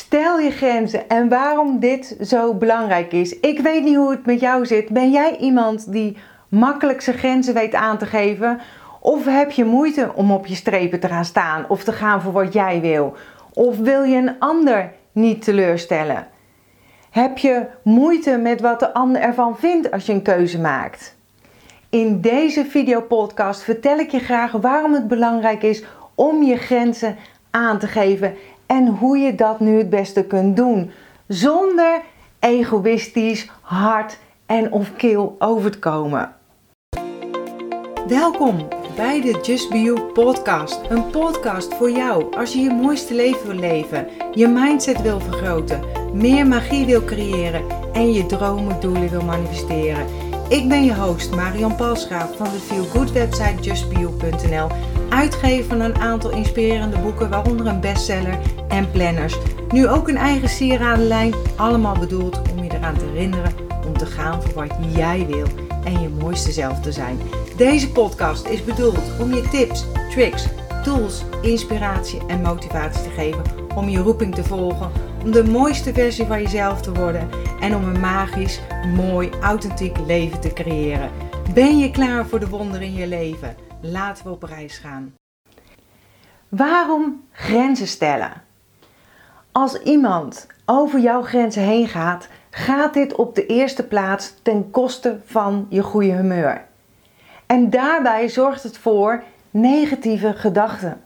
Stel je grenzen en waarom dit zo belangrijk is. Ik weet niet hoe het met jou zit. Ben jij iemand die makkelijk zijn grenzen weet aan te geven? Of heb je moeite om op je strepen te gaan staan of te gaan voor wat jij wil? Of wil je een ander niet teleurstellen? Heb je moeite met wat de ander ervan vindt als je een keuze maakt? In deze videopodcast vertel ik je graag waarom het belangrijk is om je grenzen aan te geven en hoe je dat nu het beste kunt doen zonder egoïstisch, hard en of kil over te komen. Welkom bij de Just Be You podcast. Een podcast voor jou als je je mooiste leven wil leven, je mindset wil vergroten, meer magie wil creëren en je dromen doelen wil manifesteren. Ik ben je host Marion Palsgraaf van de Feel Good website justbeyou.nl, uitgever van een aantal inspirerende boeken, waaronder een bestseller en planners. Nu ook een eigen sieradenlijn, allemaal bedoeld om je eraan te herinneren om te gaan voor wat jij wil en je mooiste zelf te zijn. Deze podcast is bedoeld om je tips, tricks, tools, inspiratie en motivatie te geven om je roeping te volgen, om de mooiste versie van jezelf te worden en om een magisch, mooi, authentiek leven te creëren. Ben je klaar voor de wonderen in je leven? Laten we op reis gaan. Waarom grenzen stellen? Als iemand over jouw grenzen heen gaat, gaat dit op de eerste plaats ten koste van je goede humeur. En daarbij zorgt het voor negatieve gedachten.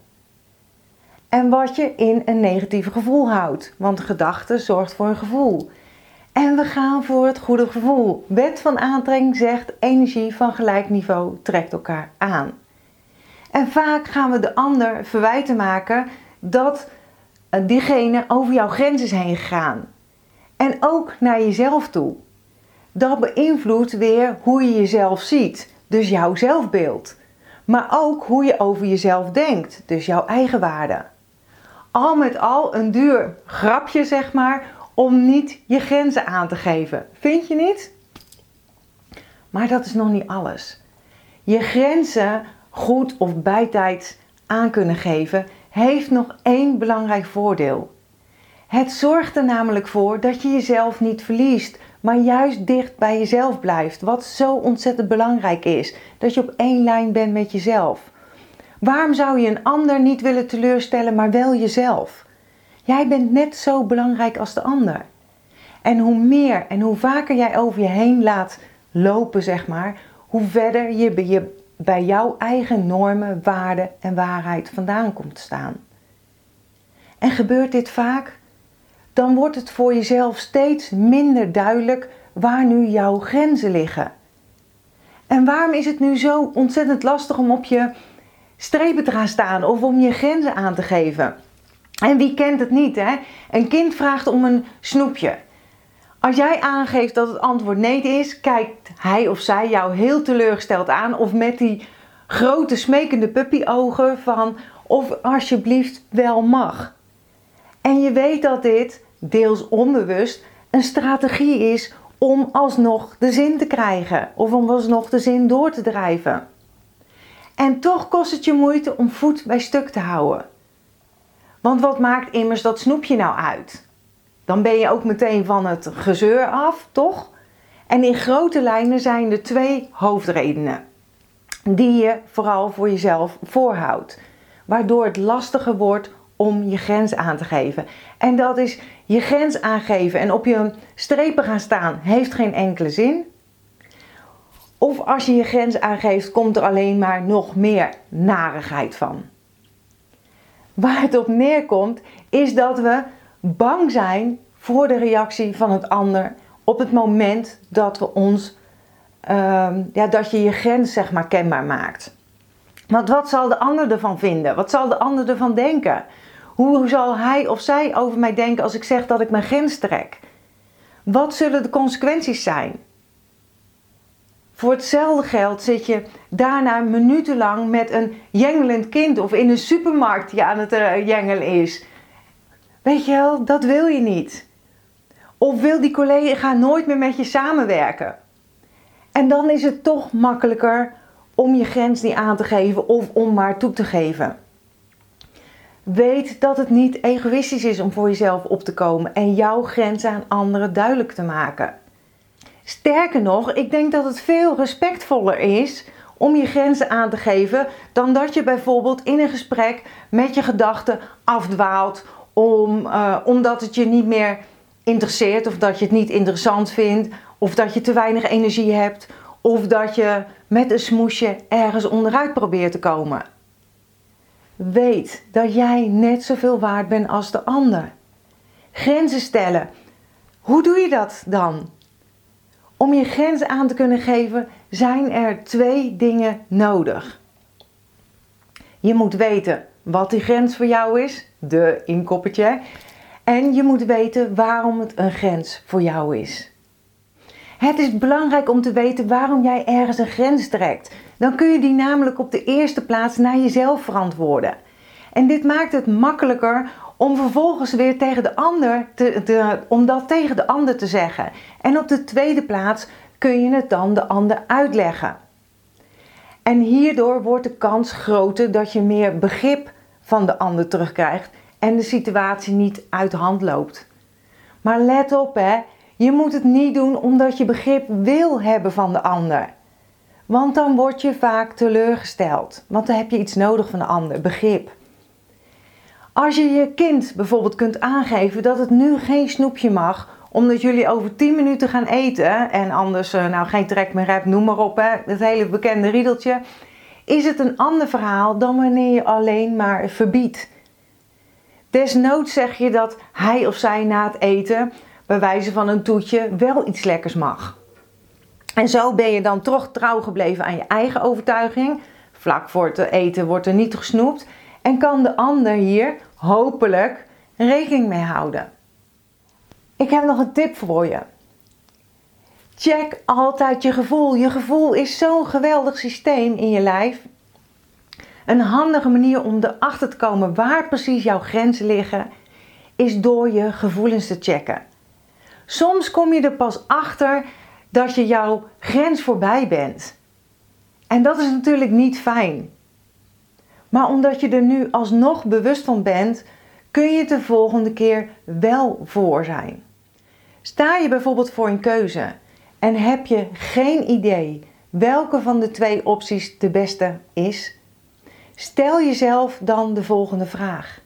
En wat je in een negatief gevoel houdt. Want gedachte zorgt voor een gevoel. En we gaan voor het goede gevoel. Wet van aantrekking zegt energie van gelijk niveau trekt elkaar aan. En vaak gaan we de ander verwijten maken dat eh, diegene over jouw grenzen is heen gegaan. En ook naar jezelf toe. Dat beïnvloedt weer hoe je jezelf ziet, dus jouw zelfbeeld. Maar ook hoe je over jezelf denkt, dus jouw eigen waarde. Al met al een duur grapje, zeg maar, om niet je grenzen aan te geven. Vind je niet? Maar dat is nog niet alles. Je grenzen goed of bijtijds aan kunnen geven heeft nog één belangrijk voordeel. Het zorgt er namelijk voor dat je jezelf niet verliest, maar juist dicht bij jezelf blijft. Wat zo ontzettend belangrijk is: dat je op één lijn bent met jezelf. Waarom zou je een ander niet willen teleurstellen, maar wel jezelf? Jij bent net zo belangrijk als de ander. En hoe meer en hoe vaker jij over je heen laat lopen, zeg maar, hoe verder je je bij jouw eigen normen, waarden en waarheid vandaan komt staan. En gebeurt dit vaak? Dan wordt het voor jezelf steeds minder duidelijk waar nu jouw grenzen liggen. En waarom is het nu zo ontzettend lastig om op je strepen te gaan staan of om je grenzen aan te geven? En wie kent het niet, hè? Een kind vraagt om een snoepje. Als jij aangeeft dat het antwoord nee is, kijkt hij of zij jou heel teleurgesteld aan of met die grote smekende puppyogen van of alsjeblieft wel mag. En je weet dat dit, deels onbewust, een strategie is om alsnog de zin te krijgen of om alsnog de zin door te drijven. En toch kost het je moeite om voet bij stuk te houden. Want wat maakt immers dat snoepje nou uit? Dan ben je ook meteen van het gezeur af, toch? En in grote lijnen zijn er twee hoofdredenen die je vooral voor jezelf voorhoudt, waardoor het lastiger wordt om je grens aan te geven. En dat is je grens aangeven en op je strepen gaan staan heeft geen enkele zin. Of als je je grens aangeeft, komt er alleen maar nog meer narigheid van. Waar het op neerkomt, is dat we bang zijn voor de reactie van het ander op het moment dat we ons, uh, ja, dat je je grens zeg maar kenbaar maakt. Want wat zal de ander ervan vinden? Wat zal de ander ervan denken? Hoe zal hij of zij over mij denken als ik zeg dat ik mijn grens trek? Wat zullen de consequenties zijn? Voor hetzelfde geld zit je daarna minutenlang met een jengelend kind of in een supermarkt die aan het uh, jengelen is. Weet je wel, dat wil je niet. Of wil die collega nooit meer met je samenwerken? En dan is het toch makkelijker om je grens niet aan te geven of om maar toe te geven. Weet dat het niet egoïstisch is om voor jezelf op te komen en jouw grenzen aan anderen duidelijk te maken. Sterker nog, ik denk dat het veel respectvoller is om je grenzen aan te geven dan dat je bijvoorbeeld in een gesprek met je gedachten afdwaalt om, uh, omdat het je niet meer interesseert of dat je het niet interessant vindt of dat je te weinig energie hebt of dat je met een smoesje ergens onderuit probeert te komen. Weet dat jij net zoveel waard bent als de ander. Grenzen stellen. Hoe doe je dat dan? Om je grenzen aan te kunnen geven zijn er twee dingen nodig. Je moet weten wat die grens voor jou is, de inkoppertje. En je moet weten waarom het een grens voor jou is. Het is belangrijk om te weten waarom jij ergens een grens trekt. Dan kun je die namelijk op de eerste plaats naar jezelf verantwoorden. En dit maakt het makkelijker om vervolgens weer tegen de ander te, om dat tegen de ander te zeggen. En op de tweede plaats kun je het dan de ander uitleggen. En hierdoor wordt de kans groter dat je meer begrip van de ander terugkrijgt en de situatie niet uit de hand loopt. Maar let op hè, je moet het niet doen omdat je begrip wil hebben van de ander. Want dan word je vaak teleurgesteld. Want dan heb je iets nodig van de ander, begrip. Als je je kind bijvoorbeeld kunt aangeven dat het nu geen snoepje mag, omdat jullie over 10 minuten gaan eten en anders eh, nou geen trek meer hebt, noem maar op, hè, het hele bekende riedeltje, is het een ander verhaal dan wanneer je alleen maar verbiedt. Desnoods zeg je dat hij of zij na het eten, bij wijze van een toetje, wel iets lekkers mag. En zo ben je dan toch trouw gebleven aan je eigen overtuiging. Vlak voor het eten wordt er niet gesnoept. En kan de ander hier hopelijk rekening mee houden. Ik heb nog een tip voor je. Check altijd je gevoel. Je gevoel is zo'n geweldig systeem in je lijf. Een handige manier om erachter te komen waar precies jouw grenzen liggen, is door je gevoelens te checken. Soms kom je er pas achter dat je jouw grens voorbij bent. En dat is natuurlijk niet fijn. Maar omdat je er nu alsnog bewust van bent, kun je het de volgende keer wel voor zijn. Sta je bijvoorbeeld voor een keuze en heb je geen idee welke van de twee opties de beste is, stel jezelf dan de volgende vraag.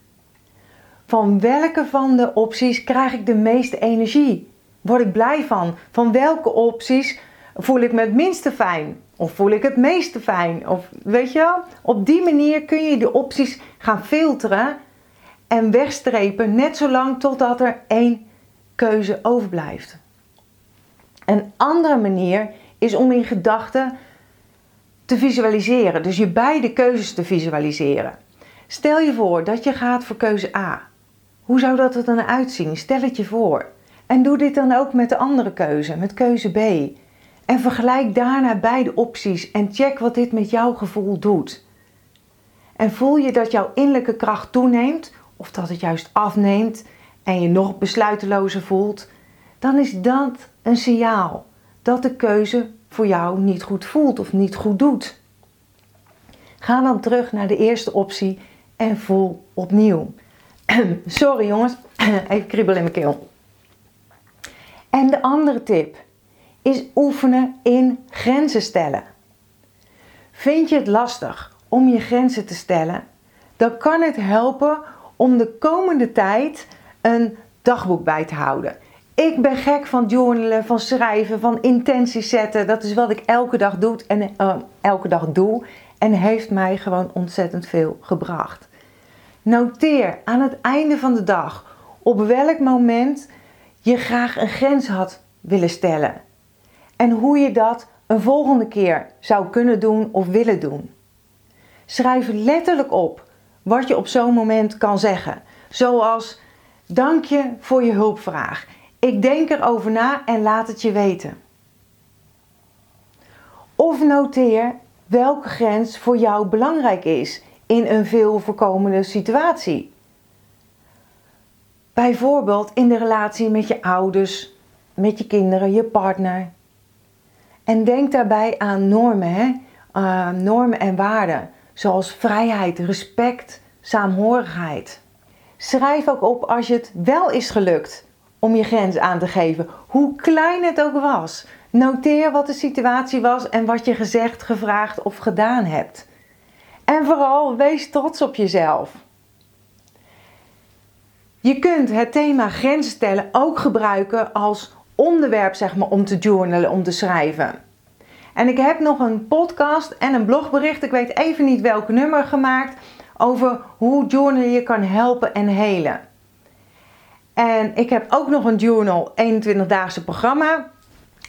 Van welke van de opties krijg ik de meeste energie? Word ik blij van? Van welke opties voel ik me het minste fijn? Of voel ik het meeste fijn? Of weet je wel? Op die manier kun je de opties gaan filteren en wegstrepen, net zolang totdat er één keuze overblijft. Een andere manier is om in gedachten te visualiseren, dus je beide keuzes te visualiseren. Stel je voor dat je gaat voor keuze A. Hoe zou dat er dan uitzien? Stel het je voor. En doe dit dan ook met de andere keuze, met keuze B. En vergelijk daarna beide opties en check wat dit met jouw gevoel doet. En voel je dat jouw innerlijke kracht toeneemt of dat het juist afneemt en je nog besluitelozer voelt, dan is dat een signaal dat de keuze voor jou niet goed voelt of niet goed doet. Ga dan terug naar de eerste optie en voel opnieuw. Sorry jongens, even kriebel in mijn keel. En de andere tip is oefenen in grenzen stellen. Vind je het lastig om je grenzen te stellen? Dan kan het helpen om de komende tijd een dagboek bij te houden. Ik ben gek van journalen, van schrijven, van intenties zetten. Dat is wat ik elke dag doe en uh, elke dag doe en heeft mij gewoon ontzettend veel gebracht. Noteer aan het einde van de dag op welk moment je graag een grens had willen stellen en hoe je dat een volgende keer zou kunnen doen of willen doen. Schrijf letterlijk op wat je op zo'n moment kan zeggen, zoals dank je voor je hulpvraag. Ik denk erover na en laat het je weten. Of noteer welke grens voor jou belangrijk is in een veel voorkomende situatie. Bijvoorbeeld in de relatie met je ouders, met je kinderen, je partner. En denk daarbij aan normen, hè? Uh, normen en waarden, zoals vrijheid, respect, saamhorigheid. Schrijf ook op als je het wel is gelukt om je grens aan te geven, hoe klein het ook was. Noteer wat de situatie was en wat je gezegd, gevraagd of gedaan hebt. En vooral wees trots op jezelf. Je kunt het thema grenzen stellen ook gebruiken als onderwerp zeg maar, om te journalen, om te schrijven. En ik heb nog een podcast en een blogbericht, ik weet even niet welk nummer gemaakt, over hoe journalen je kan helpen en helen. En ik heb ook nog een journal 21-daagse programma.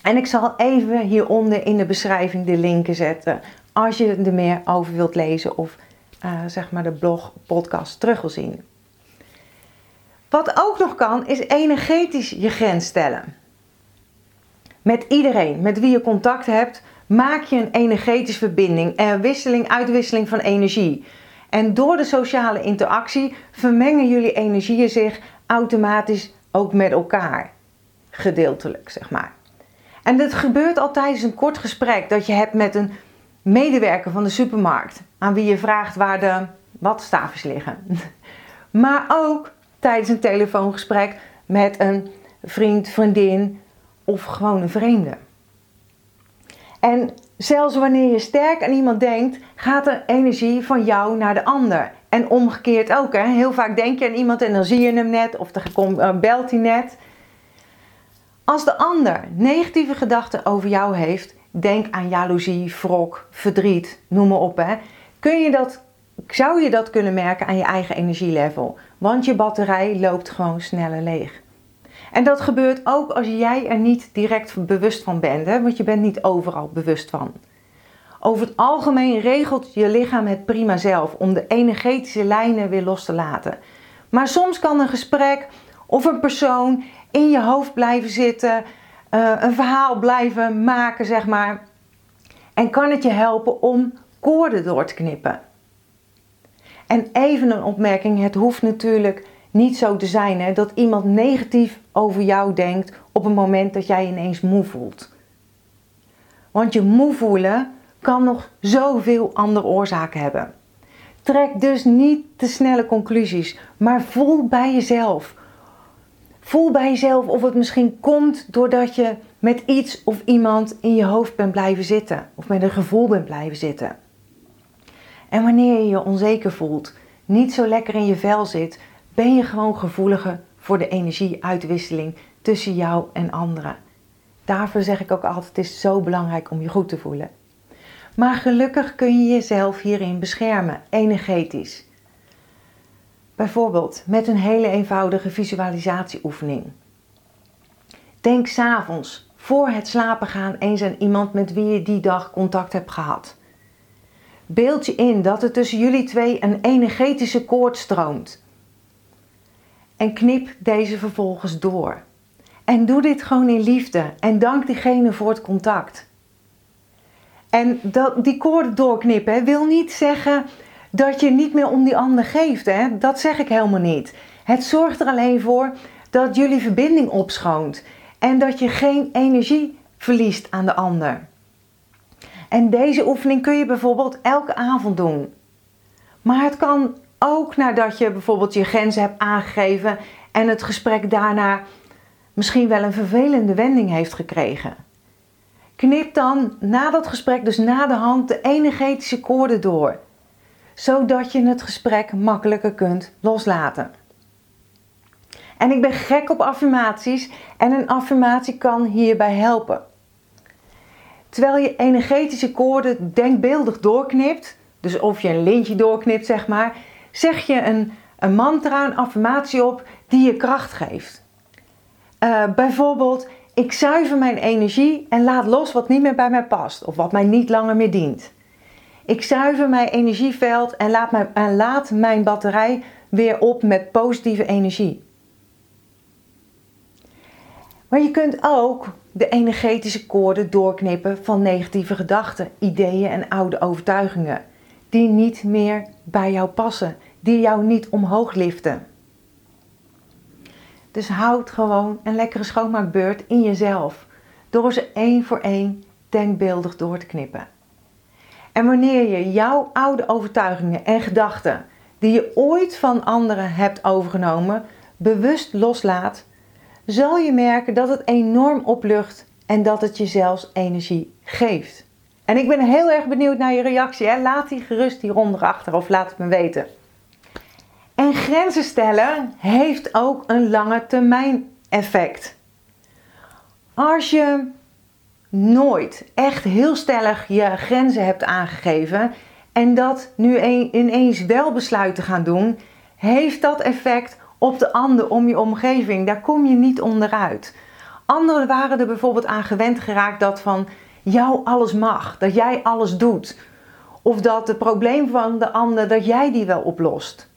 En ik zal even hieronder in de beschrijving de linken zetten als je er meer over wilt lezen of uh, zeg maar de blog, podcast terug wil zien. Wat ook nog kan, is energetisch je grens stellen. Met iedereen met wie je contact hebt, maak je een energetische verbinding en wisseling, uitwisseling van energie. En door de sociale interactie vermengen jullie energieën zich automatisch ook met elkaar. Gedeeltelijk, zeg maar. En dit gebeurt al tijdens een kort gesprek dat je hebt met een medewerker van de supermarkt, aan wie je vraagt waar de wattenstaafjes liggen. Maar ook tijdens een telefoongesprek met een vriend, vriendin of gewoon een vreemde. En zelfs wanneer je sterk aan iemand denkt, gaat er energie van jou naar de ander. En omgekeerd ook. Hè? Heel vaak denk je aan iemand en dan zie je hem net of dan eh, belt hij net. Als de ander negatieve gedachten over jou heeft, denk aan jaloezie, wrok, verdriet, noem maar op. Hè? Kun je dat, zou je dat kunnen merken aan je eigen energielevel? Want je batterij loopt gewoon sneller leeg. En dat gebeurt ook als jij er niet direct bewust van bent, hè? want je bent niet overal bewust van. Over het algemeen regelt je lichaam het prima zelf om de energetische lijnen weer los te laten. Maar soms kan een gesprek of een persoon in je hoofd blijven zitten, uh, een verhaal blijven maken, zeg maar. En kan het je helpen om koorden door te knippen. En even een opmerking: het hoeft natuurlijk niet zo te zijn hè, dat iemand negatief over jou denkt op het moment dat jij ineens moe voelt. Want je moe voelen kan nog zoveel andere oorzaken hebben. Trek dus niet te snelle conclusies, maar voel bij jezelf. Voel bij jezelf of het misschien komt doordat je met iets of iemand in je hoofd bent blijven zitten of met een gevoel bent blijven zitten. En wanneer je je onzeker voelt, niet zo lekker in je vel zit, ben je gewoon gevoeliger voor de energieuitwisseling tussen jou en anderen. Daarvoor zeg ik ook altijd: het is zo belangrijk om je goed te voelen. Maar gelukkig kun je jezelf hierin beschermen, energetisch. Bijvoorbeeld met een hele eenvoudige visualisatieoefening. Denk s'avonds voor het slapen gaan eens aan iemand met wie je die dag contact hebt gehad. Beeld je in dat er tussen jullie twee een energetische koord stroomt. En knip deze vervolgens door. En doe dit gewoon in liefde en dank diegene voor het contact. En dat, die koorden doorknippen wil niet zeggen dat je niet meer om die ander geeft. Hè? Dat zeg ik helemaal niet. Het zorgt er alleen voor dat jullie verbinding opschoont en dat je geen energie verliest aan de ander. En deze oefening kun je bijvoorbeeld elke avond doen. Maar het kan ook nadat je bijvoorbeeld je grenzen hebt aangegeven en het gesprek daarna misschien wel een vervelende wending heeft gekregen. Knip dan na dat gesprek, dus na de hand, de energetische koorden door, zodat je het gesprek makkelijker kunt loslaten. En ik ben gek op affirmaties en een affirmatie kan hierbij helpen. Terwijl je energetische koorden denkbeeldig doorknipt, dus of je een lintje doorknipt, zeg maar, zeg je een, een mantra, een affirmatie op die je kracht geeft. Uh, bijvoorbeeld, ik zuiver mijn energie en laat los wat niet meer bij mij past of wat mij niet langer meer dient. Ik zuiver mijn energieveld en laat, mijn, en laat mijn batterij weer op met positieve energie. Maar je kunt ook de energetische koorden doorknippen van negatieve gedachten, ideeën en oude overtuigingen die niet meer bij jou passen, die jou niet omhoog liften. Dus houd gewoon een lekkere schoonmaakbeurt in jezelf door ze één voor één denkbeeldig door te knippen. En wanneer je jouw oude overtuigingen en gedachten die je ooit van anderen hebt overgenomen, bewust loslaat, zal je merken dat het enorm oplucht en dat het je zelfs energie geeft. En ik ben heel erg benieuwd naar je reactie. Hè? Laat die gerust hieronder achter of laat het me weten. En grenzen stellen heeft ook een lange termijn effect. Als je nooit echt heel stellig je grenzen hebt aangegeven en dat nu ineens wel besluit te gaan doen, heeft dat effect op de ander om je omgeving. Daar kom je niet onderuit. Anderen waren er bijvoorbeeld aan gewend geraakt dat van jou alles mag, dat jij alles doet. Of dat het probleem van de ander, dat jij die wel oplost.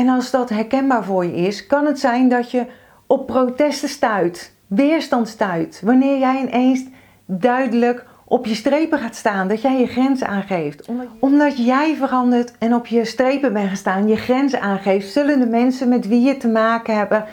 En als dat herkenbaar voor je is, kan het zijn dat je op protesten stuit, weerstand stuit. Wanneer jij ineens duidelijk op je strepen gaat staan, dat jij je grenzen aangeeft. Omdat jij verandert en op je strepen bent gestaan, je grenzen aangeeft, zullen de mensen met wie je te maken hebben,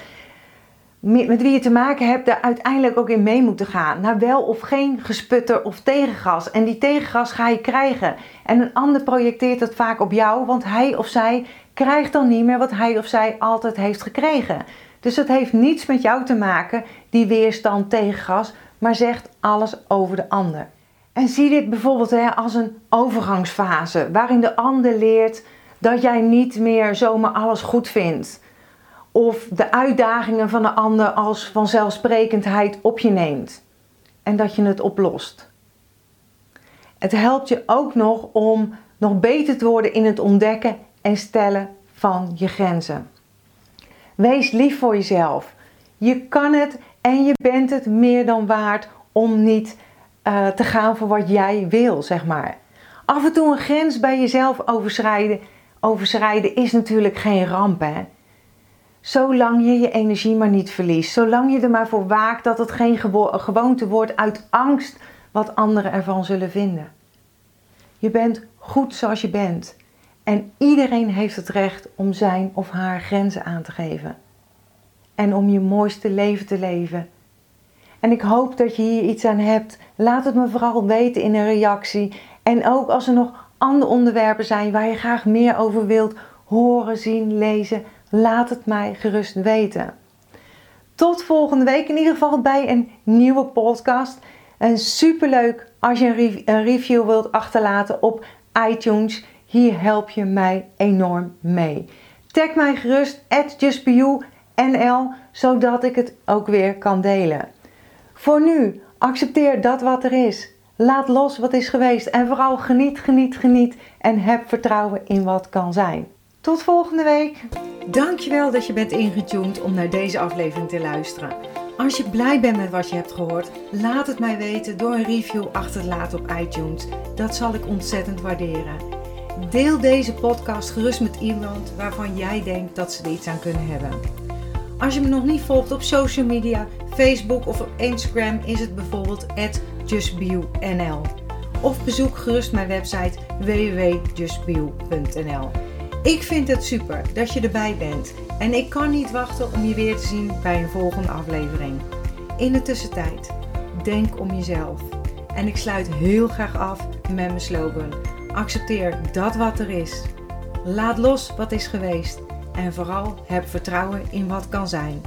met wie je te maken hebt, daar uiteindelijk ook in mee moeten gaan. Naar wel of geen gesputter of tegengas. En die tegengas ga je krijgen. En een ander projecteert dat vaak op jou, want hij of zij krijgt dan niet meer wat hij of zij altijd heeft gekregen. Dus het heeft niets met jou te maken, die weerstand tegengas, maar zegt alles over de ander. En zie dit bijvoorbeeld hè, als een overgangsfase, waarin de ander leert dat jij niet meer zomaar alles goed vindt. Of de uitdagingen van de ander als vanzelfsprekendheid op je neemt. En dat je het oplost. Het helpt je ook nog om nog beter te worden in het ontdekken en stellen van je grenzen. Wees lief voor jezelf. Je kan het en je bent het meer dan waard om niet uh, te gaan voor wat jij wil, zeg maar. Af en toe een grens bij jezelf overschrijden, overschrijden is natuurlijk geen ramp, hè. Zolang je je energie maar niet verliest. Zolang je er maar voor waakt dat het geen gewoonte wordt uit angst wat anderen ervan zullen vinden. Je bent goed zoals je bent. En iedereen heeft het recht om zijn of haar grenzen aan te geven. En om je mooiste leven te leven. En ik hoop dat je hier iets aan hebt. Laat het me vooral weten in een reactie. En ook als er nog andere onderwerpen zijn waar je graag meer over wilt horen, zien, lezen, laat het mij gerust weten. Tot volgende week in ieder geval bij een nieuwe podcast. En superleuk als je een review wilt achterlaten op iTunes. Hier help je mij enorm mee. Tag mij gerust at justbeyou.nl zodat ik het ook weer kan delen. Voor nu, accepteer dat wat er is. Laat los wat is geweest en vooral geniet, geniet, geniet en heb vertrouwen in wat kan zijn. Tot volgende week. Dankjewel dat je bent ingetuned om naar deze aflevering te luisteren. Als je blij bent met wat je hebt gehoord, laat het mij weten door een review achter te laten op iTunes. Dat zal ik ontzettend waarderen. Deel deze podcast gerust met iemand waarvan jij denkt dat ze er iets aan kunnen hebben. Als je me nog niet volgt op social media, Facebook of op Instagram is het bijvoorbeeld justbio.nl. Of bezoek gerust mijn website www.justbio.nl. Ik vind het super dat je erbij bent en ik kan niet wachten om je weer te zien bij een volgende aflevering. In de tussentijd, denk om jezelf. En ik sluit heel graag af met mijn slogan Accepteer dat wat er is. Laat los wat is geweest. En vooral heb vertrouwen in wat kan zijn.